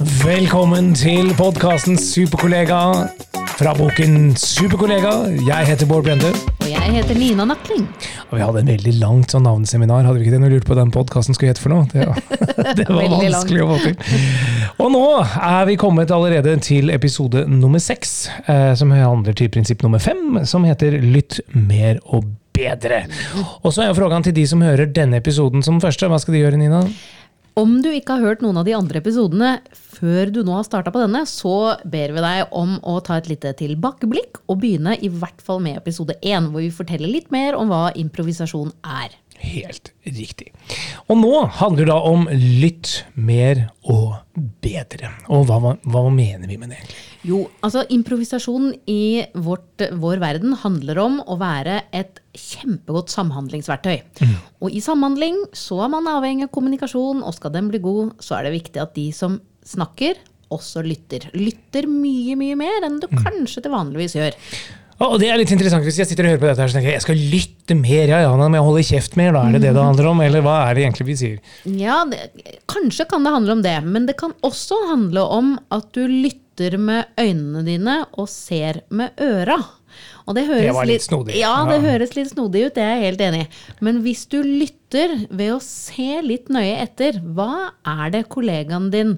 Velkommen til podkasten Superkollega fra boken Superkollega. Jeg heter Bård Brende. Og jeg heter Nina Nakling. Og vi hadde en veldig langt sånn navneseminar, hadde vi ikke det? Når vi lurte på hva den podkasten skulle hete for noe. Det, det var vanskelig å få til. Og nå er vi kommet allerede til episode nummer seks, eh, som handler til prinsipp nummer fem, som heter Lytt mer og bedre. Og så er jo frågan til de som hører denne episoden som første. Hva skal de gjøre, Nina? Om du ikke har hørt noen av de andre episodene før du nå har starta på denne, så ber vi deg om å ta et lite tilbakeblikk og begynne i hvert fall med episode én, hvor vi forteller litt mer om hva improvisasjon er. Helt riktig. Og nå handler det om lytt mer og bedre. Og hva, hva, mener vi med det? Jo, altså improvisasjon i vårt, vår verden handler om å være et kjempegodt samhandlingsverktøy. Og i samhandling så er man avhengig av kommunikasjon, og skal den bli god, så er det viktig at de som snakker, også lytter. Lytter mye, mye mer enn du kanskje til vanligvis gjør. Og det er litt interessant hvis jeg sitter og hører på dette her, så tenker jeg jeg skal lytte mer, ja ja, men jeg holder kjeft mer, da er det det det handler om? Eller hva er det egentlig vi sier? Ja, det, kanskje kan det handle om det, men det kan også handle om at du lytter med øynene dine og ser med øra. Og det, høres Det var litt snodig. Ja, det Ja. høres litt snodig ut, det er jeg helt enig i. Men hvis du lytter ved å se litt nøye etter, hva er det kollegaen din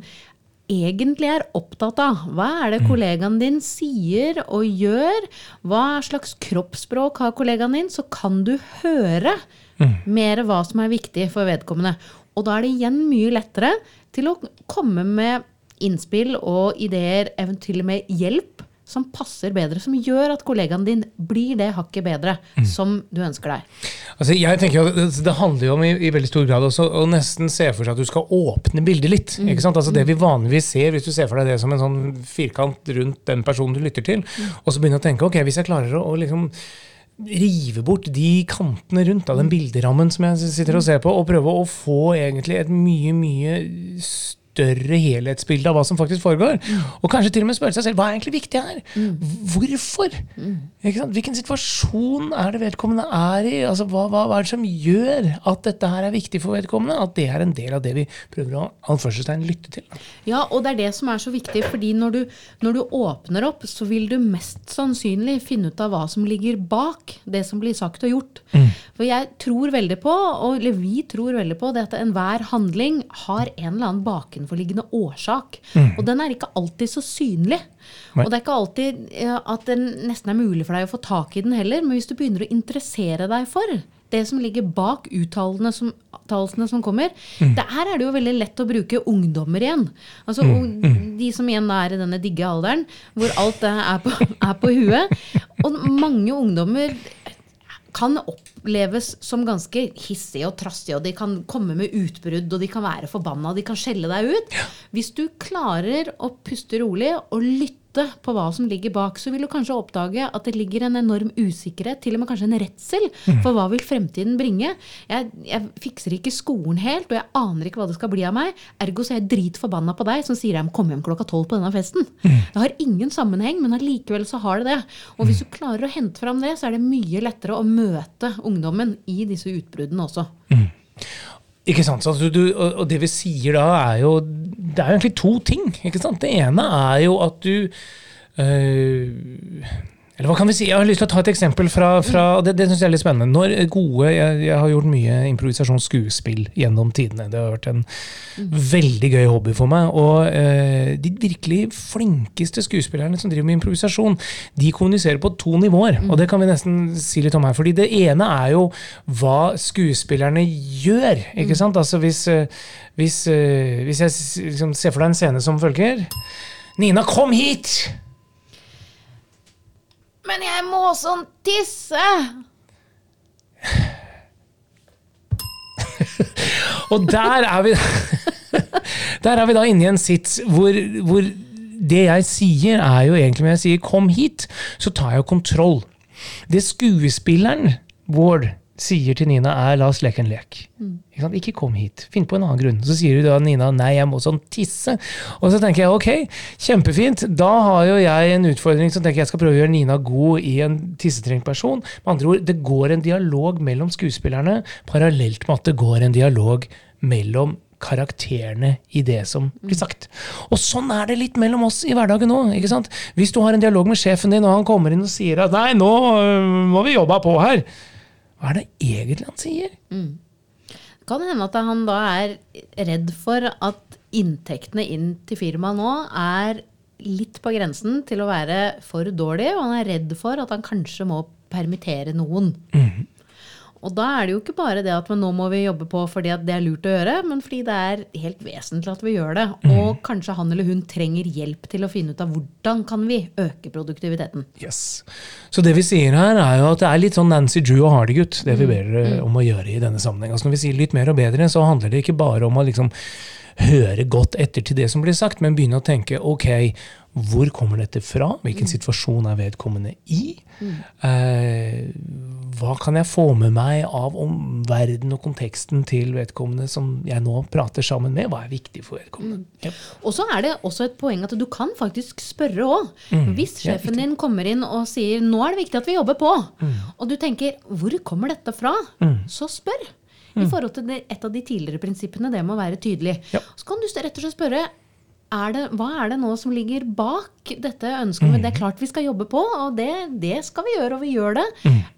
egentlig er opptatt av? Hva er Mm. det kollegaen din sier og gjør? Hva slags kroppsspråk har kollegaen din? Så kan du høre Mm. mer hva som er viktig for vedkommende. Og da er det igjen mye lettere til å komme med innspill og ideer, eventuelt med hjelp, som passer bedre, som gjør at kollegaen din blir det hakket bedre Mm. som du ønsker deg. Altså, jeg tenker jo, det, handler jo om i, i veldig stor grad også å nesten se for seg at du skal åpne bildet litt. ikke sant? Altså Det vi vanligvis ser, hvis du ser for deg det som en sånn firkant rundt den personen du lytter til, og så begynner å tenke ok, hvis jeg klarer å, å liksom rive bort de kantene rundt av den bilderammen som jeg sitter og ser på, og prøve å få egentlig et mye, mye større helhetsbilde av hva som faktisk foregår. Og kanskje til og med spørre seg selv hva er egentlig viktig her? Hvorfor? Ikke sant? Hvilken situasjon er det vedkommende er i? Altså, hva, hva, er det som gjør at dette her er viktig for vedkommende? At det er en del av det vi prøver å anførselstegn lytte til? Ja, og det er det som er så viktig, fordi når du, når du åpner opp, så vil du mest sannsynlig finne ut av hva som ligger bak det som blir sagt og gjort. For jeg tror veldig på, og, eller vi tror veldig på, det at enhver handling har en eller annen bakenforliggende årsak. Og den er ikke alltid så synlig. Nei. Og det er ikke alltid at det nesten er mulig for deg å få tak i den heller, men hvis du begynner å interessere deg for det som ligger bak uttalelsene som, som kommer, der er det jo veldig lett å bruke ungdommer igjen. Altså mm. De som igjen er i denne digge alderen, hvor alt er på, er på huet. Og mange ungdommer kan oppleves som ganske hissige og trassige, og de kan komme med utbrudd, og de kan være forbanna, de kan skjelle deg ut. Hvis du klarer å puste rolig og lytte på hva som ligger bak, så vil du kanskje oppdage at det ligger en enorm usikkerhet, til og med kanskje en redsel, for hva vil fremtiden bringe. Jeg, jeg fikser ikke skolen helt, og jeg aner ikke hva det skal bli av meg. Ergo så er jeg dritforbanna på deg som sier jeg må komme hjem klokka tolv på denne festen. Det har ingen sammenheng, men allikevel så har det det. Og hvis du klarer å hente fram det, så er det mye lettere å møte ungdommen i disse utbruddene også. Ikke sant? Du, og, og det vi sier da, er jo Det er jo egentlig to ting. ikke sant? Det ene er jo at du øh, Eller hva kan vi si? Jeg har lyst til å ta et eksempel fra, fra Det, det synes jeg er litt spennende. Når gode, jeg, jeg har gjort mye improvisasjonsskuespill gjennom tidene. Det har vært en veldig gøy hobby for meg. Og eh, de virkelig flinkeste skuespillerne som driver med improvisasjon, de kommuniserer på to nivåer. Og det kan vi nesten si litt om her. fordi det ene er jo hva skuespillerne gjør. ikke sant? Altså hvis, øh, hvis, øh, hvis jeg liksom ser for deg en scene som følger Nina, kom hit! Men jeg må sånn tisse! Og der er vi Der er vi da inne i en sits hvor, hvor det jeg sier, er jo egentlig når jeg sier 'kom hit', så tar jeg jo kontroll. Det skuespilleren Ward sier til Nina, er 'la oss leke en lek'. Ikke, sant? ikke 'kom hit'. Finn på en annen grunn. Så sier da Nina 'nei, jeg må sånn tisse'. Og så tenker jeg ok, kjempefint. Da har jo jeg en utfordring som tenker jeg skal prøve å gjøre Nina god i en tissetrengt person. Med andre ord, det går en dialog mellom skuespillerne parallelt med at det går en dialog mellom karakterene i det som blir sagt. Og sånn er det litt mellom oss i hverdagen òg. Hvis du har en dialog med sjefen din, og han kommer inn og sier at 'nei, nå øh, må vi jobbe på her', hva er det egentlig han sier? Det kan hende at han da er redd for at inntektene inn til firmaet nå er litt på grensen til å være for dårlig, og han er redd for at han kanskje må permittere noen. Og da er det jo ikke bare det at nå må vi jobbe på fordi det er lurt å gjøre, men fordi det er helt vesentlig at vi gjør det. Og kanskje han eller hun trenger hjelp til å finne ut av hvordan kan vi øke produktiviteten. Yes. Så det vi sier her, er jo at det er litt sånn Nancy Drew og Hardy-gutt, det vi ber dere om å gjøre i denne sammenheng. Altså når vi sier litt mer og bedre, så handler det ikke bare om å liksom høre godt etter til det som blir sagt, men begynne å tenke ok, hvor kommer dette fra? Hvilken situasjon er vedkommende i? Eh, hva kan jeg få med meg av om verden og konteksten til vedkommende som jeg nå prater sammen med? Hva er viktig for vedkommende? Yep. Og så er det også et poeng at du kan faktisk spørre òg. Hvis ja, sjefen din kommer inn og sier 'nå er det viktig at vi jobber på', og du tenker 'hvor kommer dette fra', så spør. I forhold til det, et av de tidligere prinsippene, det må være tydelig. Ja. Så kan du rett og slett spørre er det, hva er det nå som ligger bak dette ønsket? Mm. det er klart vi skal jobbe på, og det, det skal vi gjøre, og vi gjør det.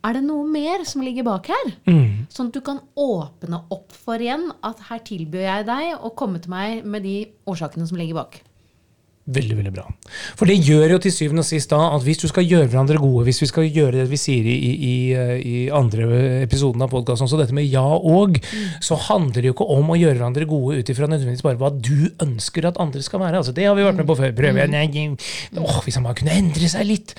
Er det noe mer som ligger bak her? Mm. Sånn at du kan åpne opp for igjen at her tilbyr jeg deg å komme til meg med de årsakene som ligger bak. Veldig, veldig bra. For det gjør jo til syvende og sist da at hvis du skal gjøre hverandre gode, hvis vi skal gjøre det vi sier i, i, i, i andre episoden av podkasten, så dette med ja og, så handler det jo ikke om å gjøre hverandre gode ut ifra nødvendigvis bare hva du ønsker at andre skal være. Altså, det har vi vært med på før. Prøve, nei, nei, åh, hvis han bare kunne endre seg litt.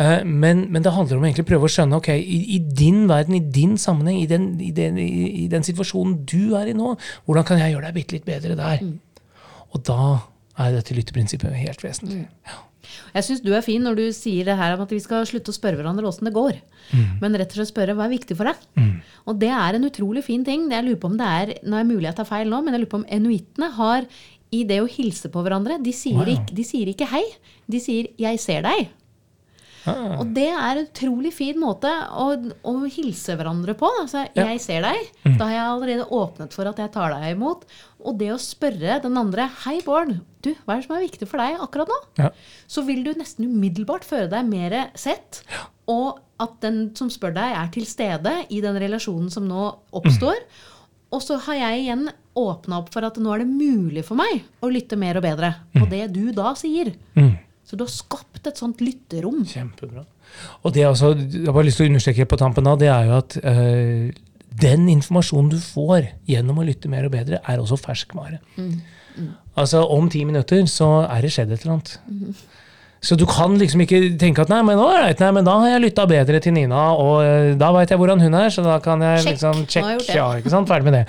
Eh, men, men det handler om å egentlig prøve å skjønne ok, i, i din verden, i din sammenheng, i den, i, den, i, i den situasjonen du er i nå, hvordan kan jeg gjøre deg bitte litt bedre der? Og da er dette lytteprinsippet helt vesentlig. Ja. Jeg syns du er fin når du sier det her om at vi skal slutte å spørre hverandre åssen det går. Men rett og slett spørre hva er viktig for deg. Og det er en utrolig fin ting. Jeg lurer på om det er nå er det mulig jeg tar feil nå, men jeg lurer på om enuittene har i det å hilse på hverandre De sier, Wow. ikke, de sier ikke hei, de sier 'jeg ser deg'. Ah, Og det er en utrolig fin måte å, å hilse hverandre på. Altså, Ja. Mm. 'Jeg ser deg'. Da har jeg allerede åpnet for at jeg tar deg imot. Og det å spørre den andre 'Hei, Bård. Du, hva er det som er viktig for deg akkurat nå?' ja. Så vil du nesten umiddelbart føle deg mer sett. Og at den som spør deg, er til stede i den relasjonen som nå oppstår. Og så har jeg igjen åpna opp for at nå er det mulig for meg å lytte mer og bedre på det du da sier. Mm. Så du har skapt et sånt lytterom. Kjempebra. Og det også, jeg har bare lyst til å understreke på tampen av, det er jo at øh, den informasjonen du får gjennom å lytte mer og bedre, er også ferskvare. Altså om ti minutter så er det skjedd et eller annet. Så du kan liksom ikke tenke at nei, men, alright, nei, men da har jeg lytta bedre til Nina, og eh, da veit jeg hvordan hun er, så da kan jeg Check. liksom check. Ja, ikke sant? Ferdig med det.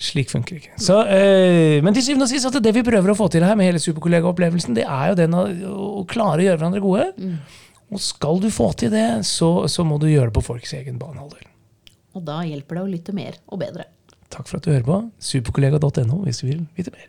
Slik funker ikke. Så, øh, men til syvende og sist at det vi prøver å få til her med hele superkollegaopplevelsen, det er jo den å, å klare å gjøre hverandre gode. Mm. Og skal du få til det, så, så må du gjøre det på folks egen banehalvdel. Og da hjelper det å lytte mer og bedre. Takk for at du hører på. Superkollega.no hvis du vil vite mer.